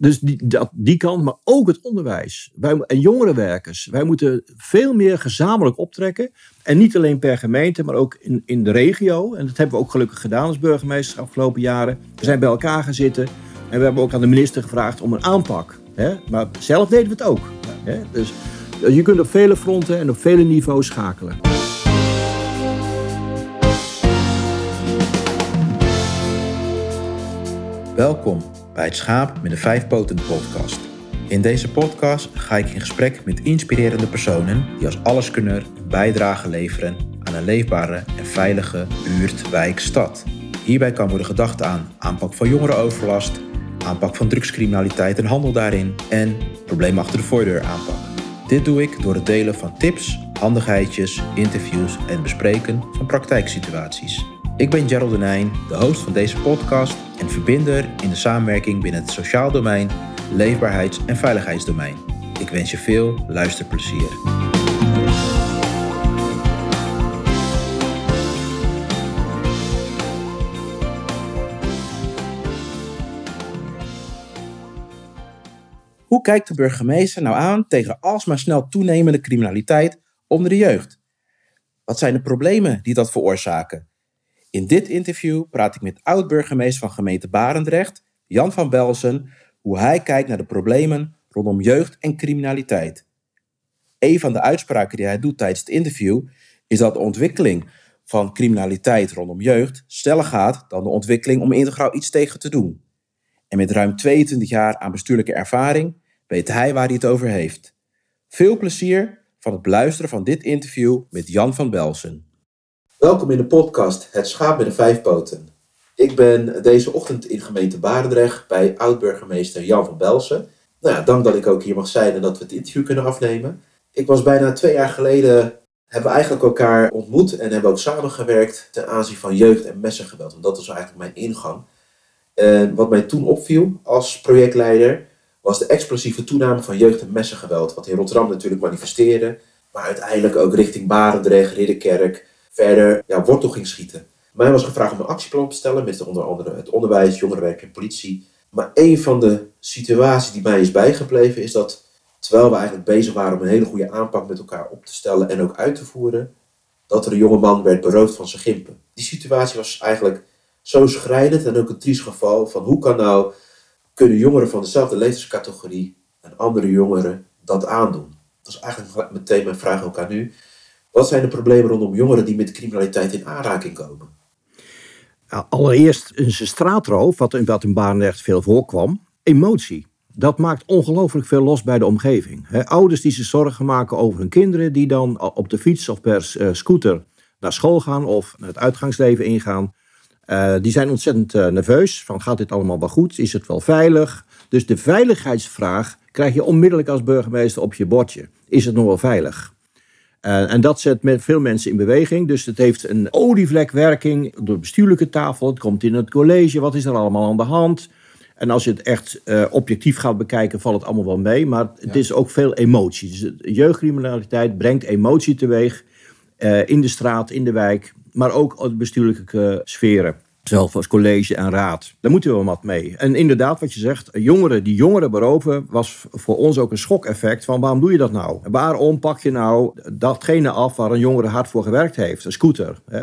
Dus die, dat, die kant, maar ook het onderwijs. Wij, en jongerenwerkers. Wij moeten veel meer gezamenlijk optrekken. En niet alleen per gemeente, maar ook in, in de regio. En dat hebben we ook gelukkig gedaan als burgemeester de afgelopen jaren. We zijn bij elkaar gaan zitten. En we hebben ook aan de minister gevraagd om een aanpak. Hè? Maar zelf deden we het ook. Hè? Dus je kunt op vele fronten en op vele niveaus schakelen. Welkom bij het Schaap met de Vijf Poten podcast. In deze podcast ga ik in gesprek met inspirerende personen die als alleskunner een bijdrage leveren aan een leefbare en veilige buurt, wijk, stad. Hierbij kan worden gedacht aan aanpak van jongerenoverlast, aanpak van drugscriminaliteit en handel daarin en problemen achter de voordeur aanpak. Dit doe ik door het delen van tips, handigheidjes, interviews en bespreken van praktijksituaties. Ik ben Gerald Denijn, de host van deze podcast en verbinder in de samenwerking binnen het sociaal domein, leefbaarheids- en veiligheidsdomein. Ik wens je veel luisterplezier. Hoe kijkt de burgemeester nou aan tegen alsmaar snel toenemende criminaliteit onder de jeugd? Wat zijn de problemen die dat veroorzaken? In dit interview praat ik met oud-burgemeester van gemeente Barendrecht, Jan van Belsen, hoe hij kijkt naar de problemen rondom jeugd en criminaliteit. Een van de uitspraken die hij doet tijdens het interview is dat de ontwikkeling van criminaliteit rondom jeugd sneller gaat dan de ontwikkeling om integraal iets tegen te doen. En met ruim 22 jaar aan bestuurlijke ervaring weet hij waar hij het over heeft. Veel plezier van het beluisteren van dit interview met Jan van Belsen. Welkom in de podcast Het Schaap met de Vijf Poten. Ik ben deze ochtend in gemeente Barendrecht bij oud-burgemeester Jan van Belsen. Nou ja, dank dat ik ook hier mag zijn en dat we het interview kunnen afnemen. Ik was bijna twee jaar geleden, hebben we eigenlijk elkaar ontmoet en hebben ook samengewerkt ten aanzien van jeugd- en messengeweld. Want dat was eigenlijk mijn ingang. En wat mij toen opviel als projectleider was de explosieve toename van jeugd- en messengeweld. Wat in Rotterdam natuurlijk manifesteerde, maar uiteindelijk ook richting Barendrecht, Ridderkerk, verder ja, wortel ging schieten. Mij was gevraagd om een actieplan te stellen met onder andere het onderwijs, jongerenwerk en politie. Maar een van de situaties die mij is bijgebleven is dat terwijl we eigenlijk bezig waren om een hele goede aanpak met elkaar op te stellen en ook uit te voeren, dat er een jongeman werd beroofd van zijn gimpen. Die situatie was eigenlijk zo schrijnend en ook een triest geval van hoe kan nou kunnen jongeren van dezelfde leeftijdscategorie en andere jongeren dat aandoen? Dat is eigenlijk meteen mijn vraag ook aan u. Wat zijn de problemen rondom jongeren die met criminaliteit in aanraking komen? Allereerst een straatroof, wat in, wat Barendrecht veel voorkwam. Emotie. Dat maakt ongelooflijk veel los bij de omgeving. ouders die zich zorgen maken over hun kinderen, die dan op de fiets of per eh, scooter naar school gaan of het uitgangsleven ingaan. Uh, die zijn ontzettend uh, nerveus. Van gaat dit allemaal wel goed? Is het wel veilig? Dus de veiligheidsvraag krijg je onmiddellijk als burgemeester op je bordje. Is het nog wel veilig? Uh, en dat zet met veel mensen in beweging. Dus het heeft een olievlekwerking door de bestuurlijke tafel. Het komt in het college. Wat is er allemaal aan de hand? En als je het echt uh, objectief gaat bekijken, valt het allemaal wel mee. Maar het is ook veel emotie. Dus jeugdcriminaliteit brengt emotie teweeg. Uh, in de straat, in de wijk. Maar ook de bestuurlijke sferen. Zelf als college en raad. Daar moeten we wel wat mee. En inderdaad, wat je zegt, jongeren die jongeren beroven, was voor ons ook een schokeffect van waarom doe je dat nou? Waarom pak je nou datgene af waar een jongere hard voor gewerkt heeft? Een scooter, uh,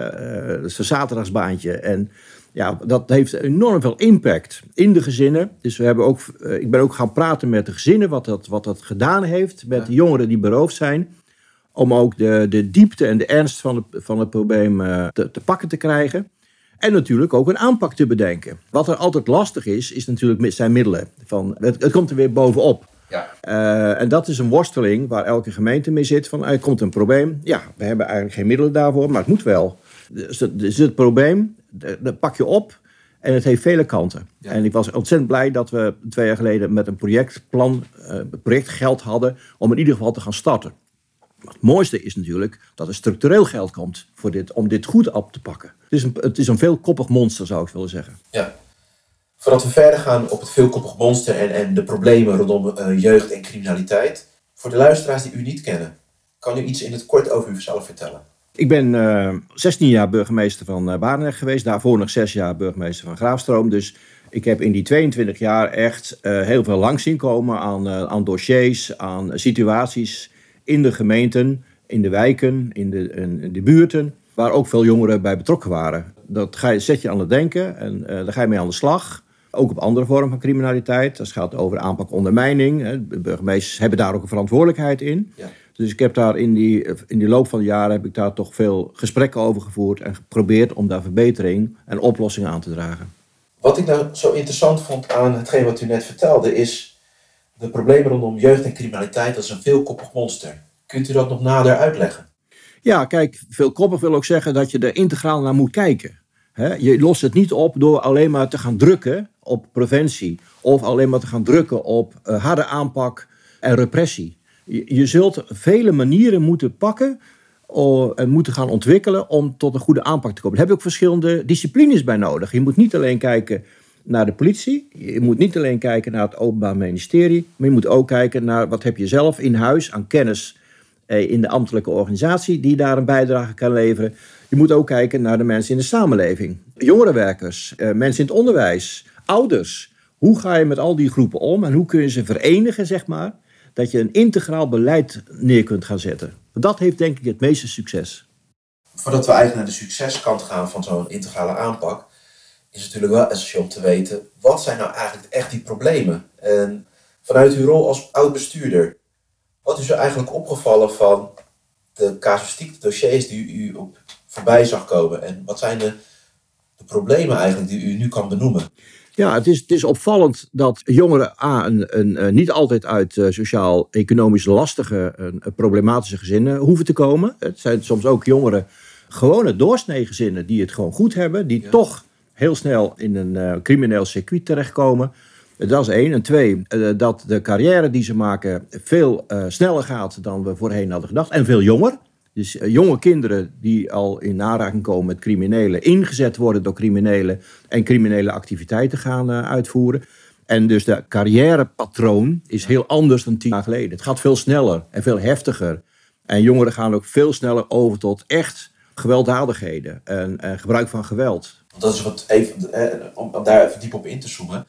dat is een zaterdagsbaantje. En ja, dat heeft enorm veel impact in de gezinnen. Dus we hebben ook, uh, ik ben ook gaan praten met de gezinnen, wat dat, wat dat gedaan heeft met de jongeren die beroofd zijn. Om ook de, de diepte en de ernst van het, van het probleem uh, te, te pakken te krijgen. En natuurlijk ook een aanpak te bedenken. Wat er altijd lastig is, is natuurlijk zijn middelen. Van, het, het komt er weer bovenop. Ja. Uh, en dat is een worsteling waar elke gemeente mee zit. Van, er komt een probleem. Ja, we hebben eigenlijk geen middelen daarvoor, maar het moet wel. Dus, dus het probleem, dat pak je op. En het heeft vele kanten. Ja. En ik was ontzettend blij dat we twee jaar geleden met een projectplan, uh, projectgeld hadden om in ieder geval te gaan starten. Het mooiste is natuurlijk dat er structureel geld komt voor dit, om dit goed op te pakken. Het is, een, het is een veelkoppig monster, zou ik willen zeggen. Ja. Voordat we verder gaan op het veelkoppig monster en, en de problemen rondom uh, jeugd en criminaliteit. Voor de luisteraars die u niet kennen, kan u iets in het kort over uzelf vertellen? Ik ben uh, 16 jaar burgemeester van uh, Barendrecht geweest. Daarvoor nog 6 jaar burgemeester van Graafstroom. Dus Ik heb in die 22 jaar echt uh, heel veel langs zien komen aan, aan dossiers, aan situaties in de gemeenten, in de wijken, in de, in de buurten, waar ook veel jongeren bij betrokken waren. Dat ga je, zet je aan het denken en uh, daar ga je mee aan de slag. Ook op andere vormen van criminaliteit. Dat gaat over aanpak ondermijning. Hè. De burgemeesters hebben daar ook een verantwoordelijkheid in. Ja. Dus ik heb daar in die, in die loop van de jaren heb ik daar toch veel gesprekken over gevoerd en geprobeerd om daar verbetering en oplossingen aan te dragen. Wat ik nou zo interessant vond aan hetgeen wat u net vertelde, is de problemen rondom jeugd en criminaliteit, dat is een veelkoppig monster. Kunt u dat nog nader uitleggen? Ja, kijk, veelkoppig wil ook zeggen dat je er integraal naar moet kijken. je lost het niet op door alleen maar te gaan drukken op preventie of alleen maar te gaan drukken op uh, harde aanpak en repressie. Je, zult vele manieren moeten pakken en moeten gaan ontwikkelen om tot een goede aanpak te komen. Daar heb je ook verschillende disciplines bij nodig. Je moet niet alleen kijken naar de politie, je moet niet alleen kijken naar het Openbaar Ministerie, maar je moet ook kijken naar wat heb je zelf in huis aan kennis eh, in de ambtelijke organisatie die daar een bijdrage kan leveren. Je moet ook kijken naar de mensen in de samenleving, jongerenwerkers, eh, mensen in het onderwijs, ouders. Hoe ga je met al die groepen om en hoe kun je ze verenigen, zeg maar, dat je een integraal beleid neer kunt gaan zetten. Dat heeft denk ik het meeste succes. Voordat we eigenlijk naar de succeskant gaan van zo'n integrale aanpak, is het natuurlijk wel essentieel om te weten, wat zijn nou eigenlijk echt die problemen? En vanuit uw rol als oud-bestuurder, wat is er eigenlijk opgevallen van de casuïstiek, dossiers die u op voorbij zag komen? En wat zijn de, de problemen eigenlijk die u nu kan benoemen? Ja, het is, het is opvallend dat jongeren A, een, een, een niet altijd uit uh, sociaal-economisch lastige, een, problematische gezinnen hoeven te komen. Het zijn soms ook jongeren, gewone doorsnee gezinnen, die het gewoon goed hebben, die toch heel snel in een uh, crimineel circuit terechtkomen. Dat is één. En twee, uh, dat de carrière die ze maken veel sneller gaat dan we voorheen hadden gedacht. En veel jonger. Dus eh, jonge kinderen die al in aanraking komen met criminelen, ingezet worden door criminelen en criminele activiteiten gaan uitvoeren. En dus de carrièrepatroon is heel anders dan tien jaar geleden. Het gaat veel sneller en veel heftiger. En jongeren gaan ook veel sneller over tot echt gewelddadigheden en, en gebruik van geweld. Dat wat even, eh, om daar even diep op in te zoomen.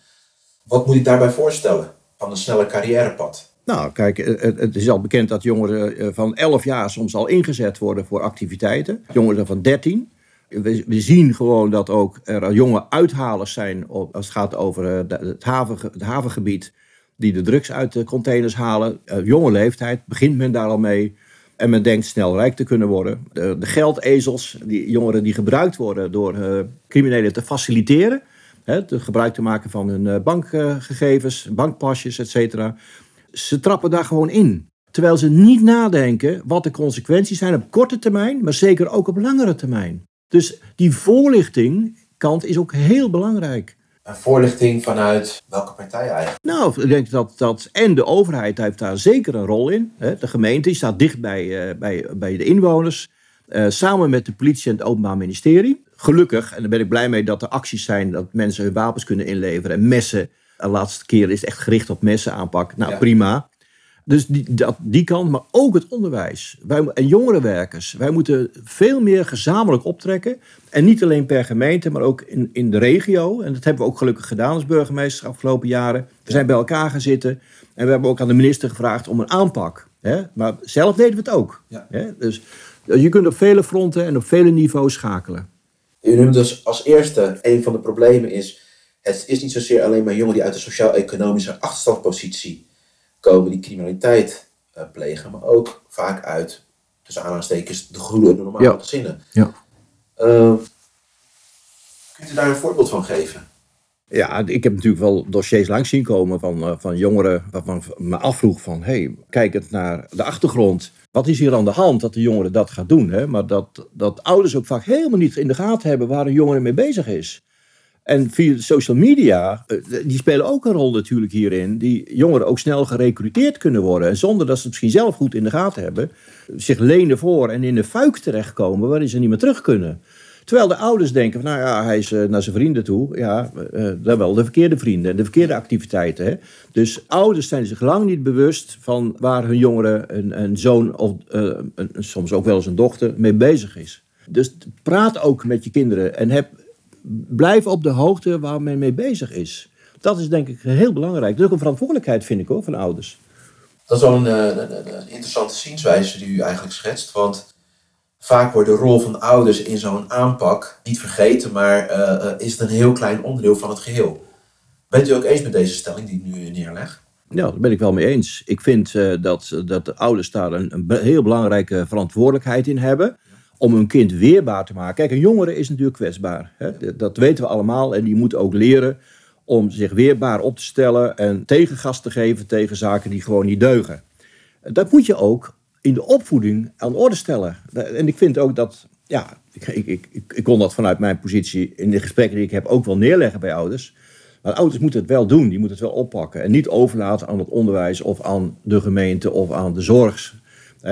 Wat moet ik daarbij voorstellen van een snelle carrièrepad? Nou, kijk, het is al bekend dat jongeren eh, van 11 jaar soms al ingezet worden voor activiteiten. Jongeren van 13. We, zien gewoon dat ook er jonge uithalers zijn als het gaat over eh, het, haven, het havengebied. Die de drugs uit de containers halen. Jonge leeftijd begint men daar al mee. En men denkt snel rijk te kunnen worden. De, de geldezels, die jongeren die gebruikt worden door uh, criminelen te faciliteren. Hè, gebruik te maken van hun bankgegevens, bankpasjes, et cetera ze trappen daar gewoon in. Terwijl ze niet nadenken wat de consequenties zijn op korte termijn, maar zeker ook op langere termijn. Dus die voorlichting kant is ook heel belangrijk. Een voorlichting vanuit welke partij eigenlijk? Nou, ik denk dat, dat en de overheid heeft daar zeker een rol in. De gemeente staat dicht bij, uh, bij, bij de inwoners. Uh, samen met de politie en het Openbaar Ministerie. Gelukkig, en daar ben ik blij mee dat er acties zijn dat mensen hun wapens kunnen inleveren en messen de laatste keer is het echt gericht op messenaanpak. Nou, prima. Dus die, dat, die kant, maar ook het onderwijs. Wij, en jongerenwerkers. Wij moeten veel meer gezamenlijk optrekken. En niet alleen per gemeente, maar ook in, in de regio. En dat hebben we ook gelukkig gedaan als burgemeester de afgelopen jaren. We zijn bij elkaar gaan zitten. En we hebben ook aan de minister gevraagd om een aanpak. Hè? Maar zelf deden we het ook. Hè? Dus je kunt op vele fronten en op vele niveaus schakelen. U noemt dus als eerste, een van de problemen is het is niet zozeer alleen maar jongeren die uit een sociaal-economische achterstandpositie komen, die criminaliteit uh, plegen, maar ook vaak uit, tussen aanhalingstekens, de groene en de normale ja. gezinnen. Ja. Uh, kunt u daar een voorbeeld van geven? Ja, ik heb natuurlijk wel dossiers langs zien komen van, uh, van jongeren waarvan me afvroeg van, hé, hey, kijkend naar de achtergrond, wat is hier aan de hand dat de jongere dat gaat doen? Hè? Maar dat, dat ouders ook vaak helemaal niet in de gaten hebben waar een jongere mee bezig is. En via social media, eh, die spelen ook een rol natuurlijk hierin. Die jongeren ook snel gerecruiteerd kunnen worden. En zonder dat ze het misschien zelf goed in de gaten hebben. Zich lenen voor en in de fuik terechtkomen waarin ze niet meer terug kunnen. Terwijl de ouders denken, van, nou ja, hij is eh, naar zijn vrienden toe. Ja, uh, dan wel de verkeerde vrienden en de verkeerde activiteiten. Hè? Dus ouders zijn zich lang niet bewust van waar hun jongere, een, een zoon of een, soms ook wel eens een dochter mee bezig is. Dus praat ook met je kinderen en heb blijf op de hoogte waar men mee bezig is. Dat is denk ik heel belangrijk. Dat is ook een verantwoordelijkheid, vind ik hoor, van ouders. Dat is wel een, een, een, een interessante zienswijze die u eigenlijk schetst. Want vaak wordt de rol van ouders in zo'n aanpak niet vergeten, maar uh, is het een heel klein onderdeel van het geheel. Bent u ook eens met deze stelling die ik nu neerleg? Ja, daar ben ik wel mee eens. Ik vind uh, dat, dat de ouders daar een, een, heel belangrijke verantwoordelijkheid in hebben. Om hun kind weerbaar te maken. Kijk, een jongere is natuurlijk kwetsbaar. Hè? Dat weten we allemaal. En die moet ook leren om zich weerbaar op te stellen. En tegengas te geven tegen zaken die gewoon niet deugen. Dat moet je ook in de opvoeding aan orde stellen. En ik vind ook dat. Ja, ik, ik, ik, ik kon dat vanuit mijn positie in de gesprekken die ik heb ook wel neerleggen bij ouders. Maar ouders moeten het wel doen, die moeten het wel oppakken. En niet overlaten aan het onderwijs of aan de gemeente of aan de zorg.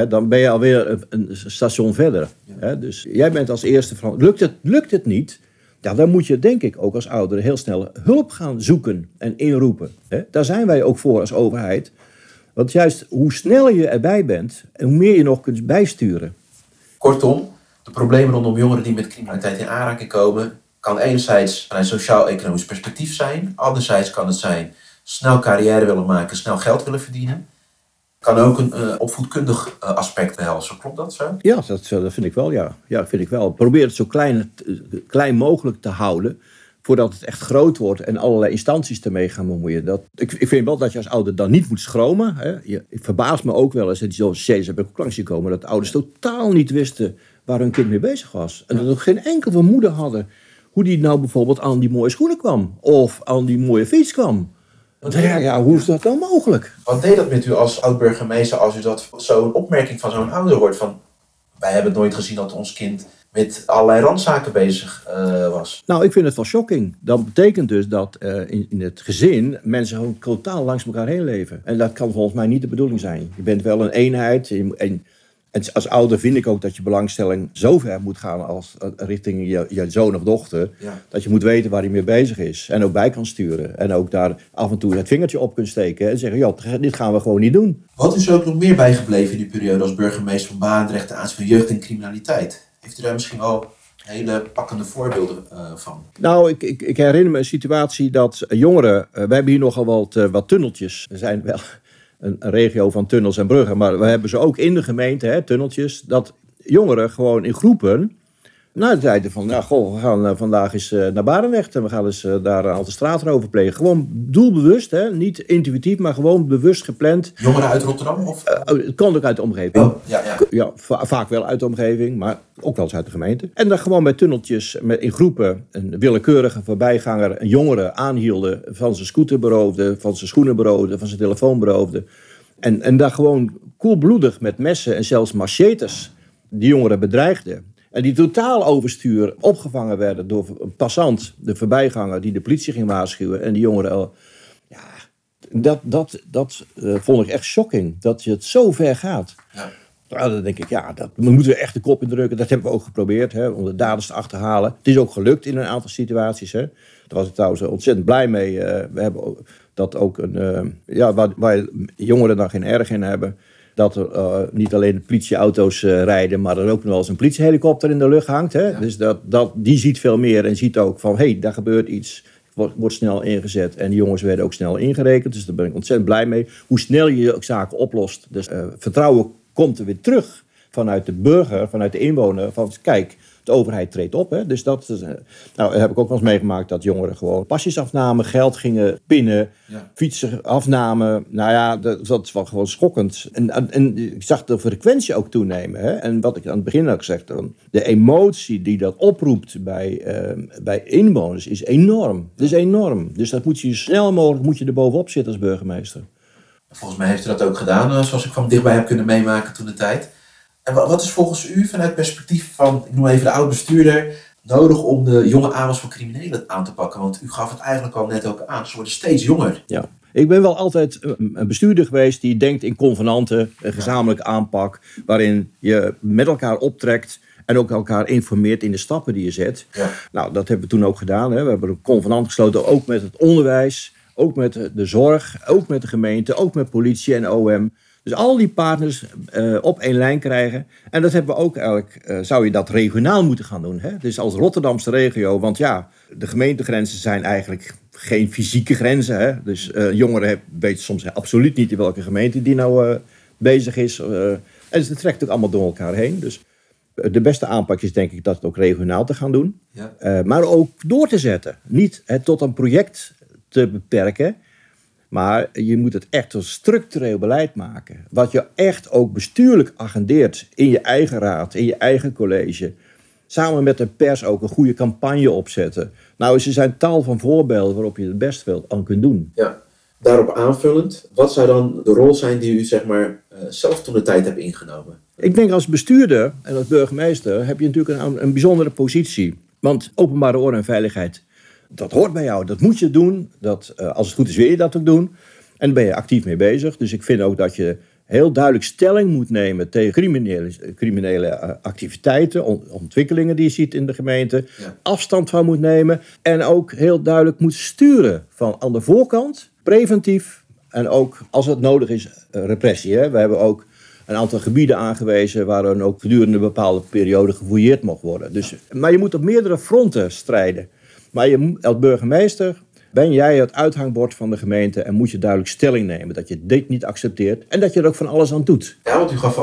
dan ben je alweer een station verder. Dus jij bent als eerste van. Lukt het, lukt het niet? Ja, dan moet je denk ik ook als ouder heel snel hulp gaan zoeken en inroepen. Daar zijn wij ook voor als overheid. Want juist hoe sneller je erbij bent, en hoe meer je nog kunt bijsturen. Kortom, de problemen rondom jongeren die met criminaliteit in aanraking komen, kan enerzijds vanuit sociaal-economisch perspectief zijn. Anderzijds kan het zijn snel carrière willen maken, snel geld willen verdienen. Kan ook een uh, opvoedkundig uh, aspect behelzen. Klopt dat zo? Ja, dat, dat vind ik wel. Ja. ja, vind ik wel. Probeer het zo klein, klein mogelijk te houden voordat het echt groot wordt en allerlei instanties ermee gaan bemoeien. Dat, ik, ik vind wel dat je als ouder dan niet moet schromen. Hè. Je, ik verbaas me ook wel eens, dat zoals C's heb ik ook langs gekomen, dat ouders totaal niet wisten waar hun kind mee bezig was. En dat ook geen enkel vermoeden hadden hoe die nou bijvoorbeeld aan die mooie schoenen kwam. Of aan die mooie fiets kwam. Ja, ja, hoe is dat dan mogelijk? Wat deed dat met u als oud-burgemeester als u dat zo'n opmerking van zo'n ouder hoort van... wij hebben het nooit gezien dat ons kind met allerlei randzaken bezig uh, was. Nou, ik vind het wel shocking. Dat betekent dus dat uh, in, in, het gezin mensen gewoon totaal langs elkaar heen leven. En dat kan volgens mij niet de bedoeling zijn. Je bent wel een eenheid en en als ouder vind ik ook dat je belangstelling zo ver moet gaan als eh, richting je, je zoon of dochter. Dat je moet weten waar hij mee bezig is. En ook bij kan sturen. En ook daar af en toe het vingertje op kunt steken. En zeggen, ja, dit gaan we gewoon niet doen. Wat is er ook nog meer bijgebleven in die periode als burgemeester van Baandrecht ten aanzien van jeugd en criminaliteit? Heeft u daar misschien wel hele pakkende voorbeelden uh, van? Nou, ik, ik, ik, herinner me een situatie dat jongeren... Uh, wij hebben hier nogal wat, uh, wat tunneltjes. Er zijn wel een, regio van tunnels en bruggen. Maar we hebben ze ook in de gemeente, hè, tunneltjes. Dat jongeren gewoon in groepen nou, zeiden van, nou, goh, we gaan uh, vandaag eens uh, naar Barendrecht en we gaan eens uh, daar een aantal straatroven plegen. Gewoon doelbewust, hè? niet intuïtief, maar gewoon bewust gepland. Jongeren uit Rotterdam? Of? Oh, het kan ook uit de omgeving. Oh, ja, ja. ja vaak wel uit de omgeving, maar ook wel eens uit de gemeente. En dan gewoon bij tunneltjes met, in groepen een willekeurige voorbijganger, een jongere aanhielden, van zijn scooter beroofde, van zijn schoenen beroofde, van zijn telefoon beroofde. En, en daar gewoon koelbloedig met messen en zelfs machetes die jongeren bedreigden. En die totaal overstuur opgevangen werden door een passant, de voorbijganger, die de politie ging waarschuwen. En die jongeren. Ja, dat, dat, dat uh, vond ik echt shocking. Dat je het zo ver gaat. Ja. Nou, dan denk ik, ja, dat moeten we echt de kop indrukken. Dat hebben we ook geprobeerd, hè, om de daders te achterhalen. Het is ook gelukt in een aantal situaties. Hè. Daar was ik trouwens ontzettend blij mee. Uh, we hebben dat ook een, uh, ja, waar, waar jongeren dan geen erg in hebben dat er uh, niet alleen politieauto's uh, rijden, maar er ook nog wel eens een politiehelikopter in de lucht hangt. Hè? Dus dat, dat, die ziet veel meer en ziet ook van, hé, hey, daar gebeurt iets. Wordt, wordt snel ingezet en die jongens werden ook snel ingerekend. Dus daar ben ik ontzettend blij mee. Hoe snel je zaken oplost. Dus uh, vertrouwen komt er weer terug vanuit de burger, vanuit de inwoner. Van kijk, de overheid treedt op. Hè? Dus dat eh, nou, heb ik ook wel eens meegemaakt dat jongeren gewoon pasjes afnamen, geld gingen pinnen, fietsen afnamen. Nou ja, dat, dat was gewoon schokkend. En, en, ik zag de frequentie ook toenemen. Hè? En wat ik aan het begin ook gezegd, de emotie die dat oproept bij, uh, bij inwoners is enorm. Dat is enorm. Dus dat moet je snel mogelijk moet je er bovenop zitten als burgemeester. Volgens mij heeft u dat ook gedaan, eh, zoals ik van dichtbij heb kunnen meemaken toen de tijd. En wat is volgens u vanuit perspectief van, ik noem even de oud-bestuurder, nodig om de jonge aanwas van criminelen aan te pakken? Want u gaf het eigenlijk al net ook aan, ze worden steeds jonger. Ja. Ik ben wel altijd een bestuurder geweest die denkt in convenanten, een gezamenlijke aanpak, waarin je met elkaar optrekt en ook elkaar informeert in de stappen die je zet. Ja. Nou, dat hebben we toen ook gedaan. Hè. We hebben een convenant gesloten, ook met het onderwijs, ook met de zorg, ook met de gemeente, ook met politie en OM Dus al die partners uh, op één lijn krijgen. En dat hebben we ook eigenlijk, uh, zou je dat regionaal moeten gaan doen. Hè? Dus als Rotterdamse regio, want ja, de gemeentegrenzen zijn eigenlijk geen fysieke grenzen. Hè? Dus uh, jongeren weten soms absoluut niet in welke gemeente die nou bezig is. en het trekt ook allemaal door elkaar heen. Dus de beste aanpak is denk ik dat het ook regionaal te gaan doen. Ja. maar ook door te zetten. Niet het tot een project te beperken. Maar je moet het echt tot structureel beleid maken. Wat je echt ook bestuurlijk agendeert in je eigen raad, in je eigen college. Samen met de pers ook een goede campagne opzetten. Nou, er zijn tal van voorbeelden waarop je het best wel aan kunt doen. Ja, daarop aanvullend, wat zou dan de rol zijn die u zeg maar eh, zelf toen de tijd hebt ingenomen? Ik denk als bestuurder en als burgemeester heb je natuurlijk een, een bijzondere positie. Want openbare orde en veiligheid dat hoort bij jou, dat moet je doen. Dat, uh, als het goed is, wil je dat ook doen. En daar ben je actief mee bezig. Dus ik vind ook dat je heel duidelijk stelling moet nemen tegen criminele, criminele uh, activiteiten, on, ontwikkelingen die je ziet in de gemeente. Afstand van moet nemen. En ook heel duidelijk moet sturen van aan de voorkant, preventief. En ook als het nodig is, uh, repressie. Hè. We hebben ook een aantal gebieden aangewezen waar dan ook gedurende een bepaalde periode gefouilleerd mocht worden. Dus, maar je moet op meerdere fronten strijden. Maar je, als burgemeester ben jij het uithangbord van de gemeente en moet je duidelijk stelling nemen dat je dit niet accepteert en dat je er ook van alles aan doet. Ja, want u gaf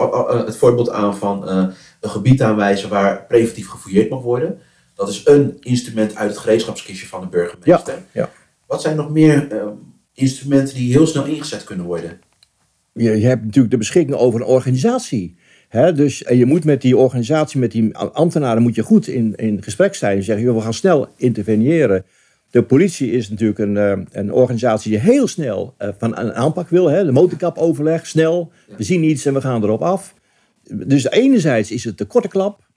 het voorbeeld aan van uh, een gebied aanwijzen waar preventief gefouilleerd mag worden. Dat is een instrument uit het gereedschapskistje van de burgemeester. Ja, ja. Wat zijn nog meer uh, instrumenten die heel snel ingezet kunnen worden? Je, je hebt natuurlijk de beschikking over een organisatie. Dus en je moet met die organisatie, met die ambtenaren, moet je goed in, in gesprek zijn. En zeggen, joh, we gaan snel interveneren. De politie is natuurlijk een, uh, een organisatie die heel snel uh, van een aanpak wil. Hè? De motorkapoverleg, snel. We zien iets en we gaan erop af. Dus enerzijds is het de korte klap,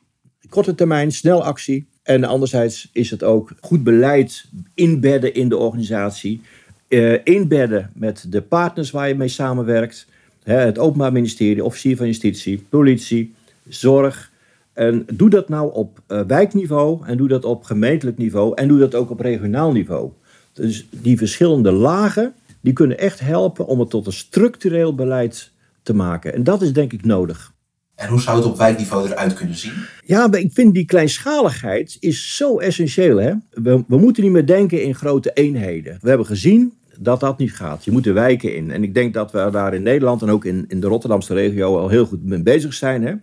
korte termijn, snel actie. En anderzijds is het ook goed beleid inbedden in de organisatie. Uh, inbedden met de partners waar je mee samenwerkt het Openbaar Ministerie, officier van justitie, politie, zorg. En doe dat nou op uh, wijkniveau en doe dat op gemeentelijk niveau en doe dat ook op regionaal niveau. Dus die verschillende lagen, die kunnen echt helpen om het tot een structureel beleid te maken. En dat is denk ik nodig. En hoe zou het op wijkniveau eruit kunnen zien? Ja, maar ik vind die kleinschaligheid is zo essentieel. Hè? We, we moeten niet meer denken in grote eenheden. We hebben gezien dat dat niet gaat. Je moet de wijken in. En ik denk dat we daar in Nederland en ook in, in de Rotterdamse regio al heel goed mee bezig zijn. Hè?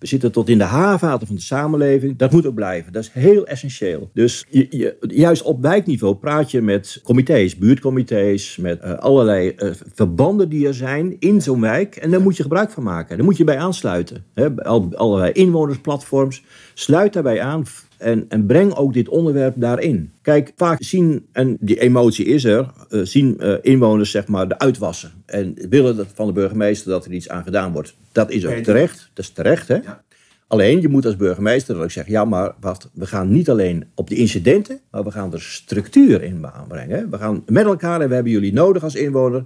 We zitten tot in de haarvaten van de samenleving. Dat moet ook blijven. Dat is heel essentieel. Dus je, je, juist op wijkniveau praat je met comité's, buurtcomité's, met uh, allerlei uh, verbanden die er zijn in zo'n wijk. En daar moet je gebruik van maken. Daar moet je bij aansluiten. Al, allerlei inwonersplatforms. Sluit daarbij aan. En, en, breng ook dit onderwerp daarin. Kijk, vaak zien, en die emotie is er, uh, zien uh, inwoners zeg maar de uitwassen. En willen dat van de burgemeester dat er iets aan gedaan wordt. Dat is ook terecht. Dat is terecht, hè? Ja. Alleen, je moet als burgemeester dan ook zeggen, ja, maar wacht, we gaan niet alleen op de incidenten, maar we gaan er structuur in aanbrengen. We gaan met elkaar, en we hebben jullie nodig als inwoner,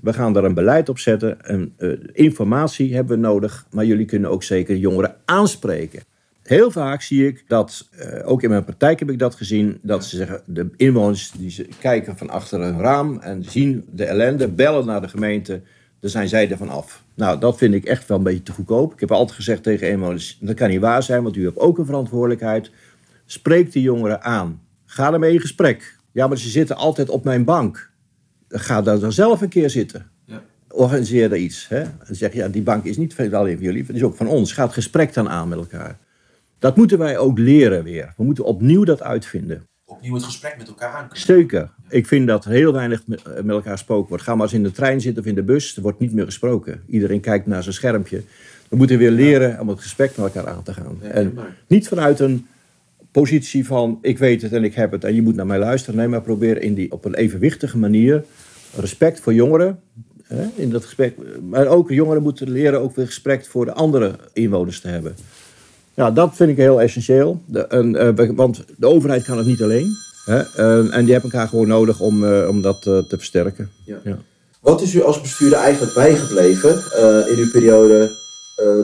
we gaan daar een beleid op zetten. En, uh, informatie hebben we nodig, maar jullie kunnen ook zeker jongeren aanspreken. Heel vaak zie ik dat, uh, ook in mijn praktijk heb ik dat gezien, dat ze zeggen, de inwoners die ze kijken van achter een raam en zien de ellende, bellen naar de gemeente, dan zijn zij er van af. Nou, dat vind ik echt wel een beetje te goedkoop. Ik heb altijd gezegd tegen inwoners, dat kan niet waar zijn, want u hebt ook een verantwoordelijkheid. Spreek de jongeren aan. Ga ermee in gesprek. Ja, maar ze zitten altijd op mijn bank. Ga daar dan zelf een keer zitten. Ja. Organiseer er iets. Hè? En zeg, ja, die bank is niet alleen van jullie, het is ook van ons. Ga het gesprek dan aan met elkaar. Dat moeten wij ook leren weer. We moeten opnieuw dat uitvinden. Opnieuw het gesprek met elkaar aan. Zeker. Ik vind dat heel weinig met, elkaar gesproken wordt. Ga maar eens in de trein zitten of in de bus. Er wordt niet meer gesproken. Iedereen kijkt naar zijn schermpje. We moeten weer leren om het gesprek met elkaar aan te gaan. en niet vanuit een positie van ik weet het en ik heb het en je moet naar mij luisteren. Nee, maar probeer in die, op een evenwichtige manier respect voor jongeren. Hè, in dat gesprek. Maar ook jongeren moeten leren ook weer respect voor de andere inwoners te hebben. Ja, dat vind ik heel essentieel. De, uh, want de overheid kan het niet alleen. Hè? Uh, en die hebben elkaar gewoon nodig om, uh, om dat te versterken. Ja. ja. Wat is u als bestuurder eigenlijk bijgebleven in uw periode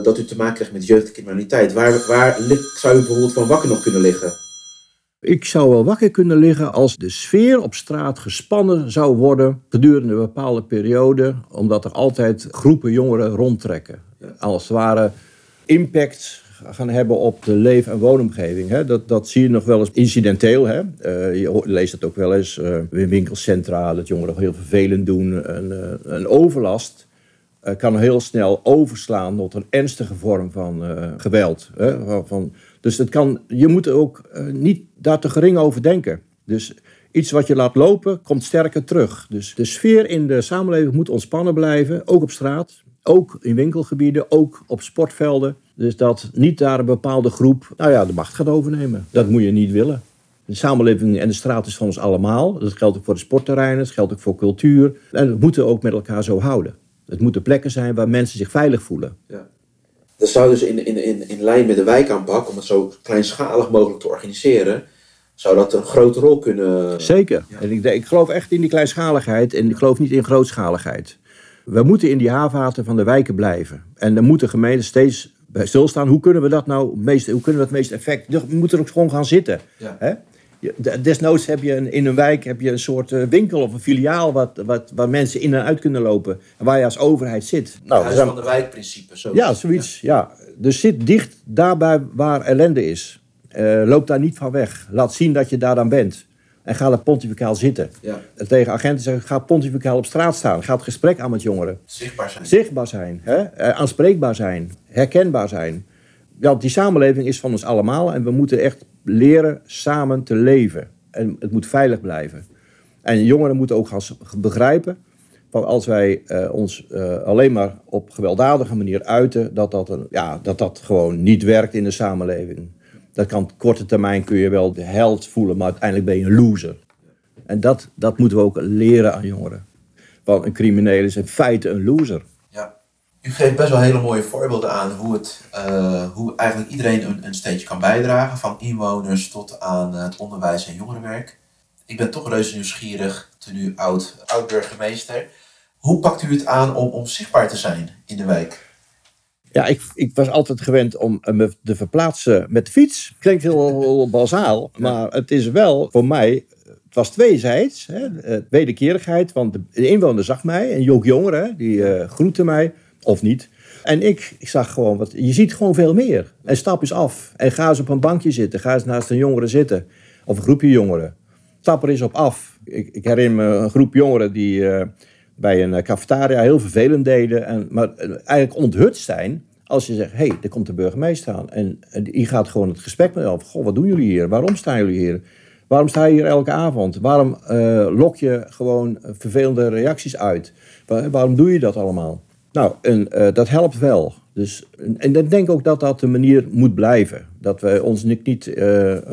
dat u te maken kreeg met jeugdcriminaliteit? Waar, waar zou u bijvoorbeeld van wakker nog kunnen liggen? Ik zou wel wakker kunnen liggen als de sfeer op straat gespannen zou worden gedurende een bepaalde periode, omdat er altijd groepen jongeren rondtrekken. Als het ware impact gaan hebben op de leef- en woonomgeving. Hè. Dat, dat zie je nog wel eens incidenteel. Hè. Uh, je leest het ook wel eens uh, in winkelcentra, dat jongeren heel vervelend doen. Een, een overlast kan heel snel overslaan tot een ernstige vorm van geweld. Hè. Van, dus het kan, je moet ook niet daar te gering over denken. Dus iets wat je laat lopen, komt sterker terug. Dus de sfeer in de samenleving moet ontspannen blijven, ook op straat. Ook in winkelgebieden, ook op sportvelden. Dus dat niet daar een bepaalde groep nou ja, de macht gaat overnemen. Dat moet je niet willen. De samenleving en de straat is van ons allemaal. Dat geldt ook voor de sportterreinen, dat geldt ook voor cultuur. En we moeten ook met elkaar zo houden. Het moeten plekken zijn waar mensen zich veilig voelen. Ja. Dat zou dus in, in, in, in lijn met de wijkaanpak, om het zo kleinschalig mogelijk te organiseren, zou dat een grote rol kunnen... Zeker. En ik, ik geloof echt in die kleinschaligheid en ik geloof niet in grootschaligheid. We moeten in die haarvaten van de wijken blijven. En dan moeten gemeenten steeds bij stilstaan. Hoe kunnen we dat nou meest, hoe kunnen we dat meest effect? We moeten er ook gewoon gaan zitten. Ja. Hè? Desnoods heb je in een wijk heb je een soort eh, winkel of een filiaal wat, wat, waar mensen in en uit kunnen lopen. Waar je als overheid zit. Nou, Huis van de wijkprincipe. Zo ja, zoiets. Ja. Dus zit dicht daarbij waar ellende is. Uh, loop daar niet van weg. Laat zien dat je daar dan bent. En ga er pontificaal zitten. Ja. En tegen agenten zeggen, ga pontificaal op straat staan. Ga het gesprek aan met jongeren. Zichtbaar zijn. Zichtbaar zijn. Hè? Uh, aanspreekbaar zijn. Herkenbaar zijn. Ja, die samenleving is van ons allemaal. En we moeten echt leren samen te leven. En het moet veilig blijven. En jongeren moeten ook gaan begrijpen... Want als wij uh, ons uh, alleen maar op gewelddadige manier uiten... Dat dat, een, ja, dat dat gewoon niet werkt in de samenleving. Dat kan op korte termijn kun je wel de held voelen, maar uiteindelijk ben je een loser. En dat, dat moeten we ook leren aan jongeren. Want een crimineel is in feite een loser. Ja. U geeft best wel hele mooie voorbeelden aan hoe, het, uh, hoe eigenlijk iedereen een, een steentje kan bijdragen. Van inwoners tot aan het onderwijs en jongerenwerk. Ik ben toch reuze nieuwsgierig, toen u oud, oud burgemeester. Hoe pakt u het aan om, om zichtbaar te zijn in de wijk? Ja, ik, ik was altijd gewend om me te verplaatsen met de fiets. Klinkt heel, heel bazaal, maar het is wel voor mij het was tweezijds. Hè, wederkerigheid, want de inwoner zag mij. En ook jongeren, die uh, groette mij. Of niet. En ik, ik zag gewoon, wat, je ziet gewoon veel meer. En stap eens af. En ga eens op een bankje zitten. Ga eens naast een jongere zitten. Of een groepje jongeren. Stap er eens op af. Ik, ik herinner me een groep jongeren die... Uh, bij een eh, cafetaria heel vervelend deden. En, maar eh, eigenlijk onthutst zijn als je zegt, hé, hey, er komt de burgemeester aan. En, en die gaat gewoon het gesprek met over. Goh, wat doen jullie hier? Waarom staan jullie hier? Waarom sta je hier elke avond? Waarom uh, lok je gewoon vervelende reacties uit? waarom doe je dat allemaal? Nou, en, dat helpt wel. Dus, en ik denk ook dat dat de manier moet blijven. Dat we ons niet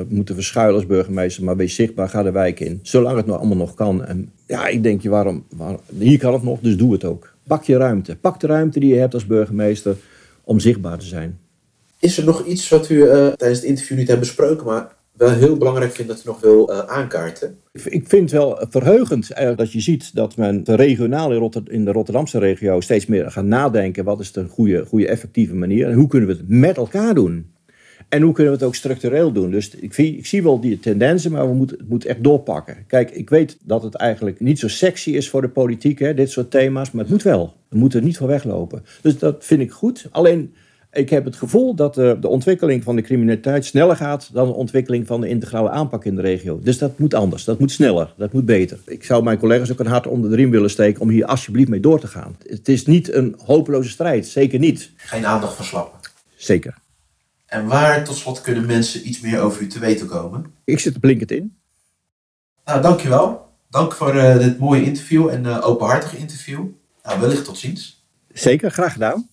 moeten verschuilen als burgemeester, maar wees zichtbaar, ga de wijk in. Zolang het nog allemaal nog kan. En ja, ik denk, je, waarom, waarom, hier kan het nog, dus doe het ook. Pak je ruimte. Pak de ruimte die je hebt als burgemeester om zichtbaar te zijn. Is er nog iets wat u uh, tijdens het interview niet hebt besproken, maar wel heel belangrijk vind dat u nog wil uh, aankaarten? Ik vind het wel verheugend dat je ziet dat men regionaal in, Rotter in de Rotterdamse regio steeds meer gaat nadenken. Wat is de goede, goede effectieve manier en hoe kunnen we het met elkaar doen? En hoe kunnen we het ook structureel doen? Dus ik, ik zie wel die tendensen, maar we moeten, het moet echt doorpakken. Kijk, ik weet dat het eigenlijk niet zo sexy is voor de politiek, hè, dit soort thema's, maar het moet wel. We moeten er niet voor weglopen. Dus dat vind ik goed. Alleen, ik heb het gevoel dat de, de ontwikkeling van de criminaliteit sneller gaat dan de ontwikkeling van de integrale aanpak in de regio. Dus dat moet anders, dat moet sneller, dat moet beter. Ik zou mijn collega's ook een hart onder de riem willen steken om hier alsjeblieft mee door te gaan. Het is niet een hopeloze strijd, zeker niet. Geen aandacht verslappen. Zeker. En waar tot slot kunnen mensen iets meer over u te weten komen? Ik zit op LinkedIn. Nou, dankjewel. Dank voor uh, dit mooie interview en uh, openhartige interview. Nou, wellicht tot ziens. Zeker, graag gedaan.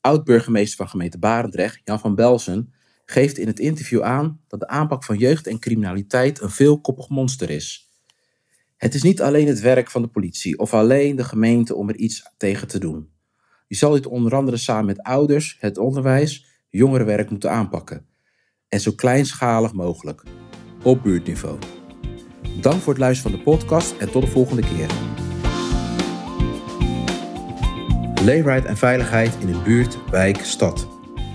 Oud-burgemeester van gemeente Barendrecht, Jan van Belsen, geeft in het interview aan dat de aanpak van jeugd en criminaliteit een veelkoppig monster is. Het is niet alleen het werk van de politie of alleen de gemeente om er iets tegen te doen. Je zal dit onder andere samen met ouders, het onderwijs, jongerenwerk moeten aanpakken. En zo kleinschalig mogelijk, op buurtniveau. Dank voor het luisteren van de podcast en tot de volgende keer. Leefbaarheid en veiligheid in een buurt, wijk, stad.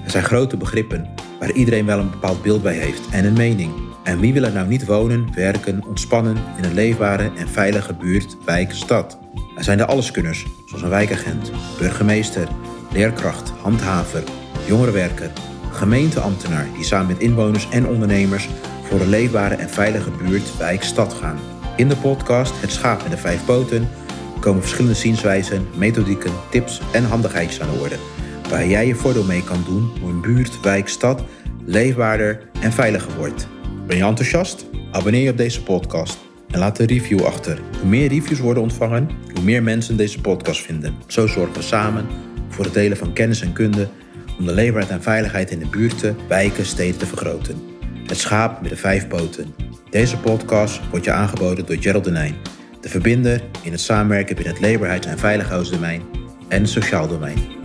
Er zijn grote begrippen waar iedereen wel een bepaald beeld bij heeft en een mening. En wie wil er nou niet wonen, werken, ontspannen in een leefbare en veilige buurt, wijk, stad? Er zijn de alleskunners, zoals een wijkagent, burgemeester, leerkracht, handhaver, jongerenwerker, gemeenteambtenaar die samen met inwoners en ondernemers voor een leefbare en veilige buurt, wijk, stad gaan. In de podcast Het Schaap met de Vijf Poten komen verschillende zienswijzen, methodieken, tips en handigheidjes aan de orde. Waar jij je voordeel mee kan doen hoe een buurt, wijk, stad leefbaarder en veiliger wordt. Ben je enthousiast? Abonneer je op deze podcast en laat een review achter. Hoe meer reviews worden ontvangen, hoe meer mensen deze podcast vinden. Zo zorgen we samen voor het delen van kennis en kunde om de leefbaarheid en veiligheid in de buurten, wijken, steden te vergroten. Het schaap met de vijf poten. Deze podcast wordt je aangeboden door Gerald Denijn, de verbinder in het samenwerken binnen het leefbaarheids- en veiligheidsdomein en het sociaal domein.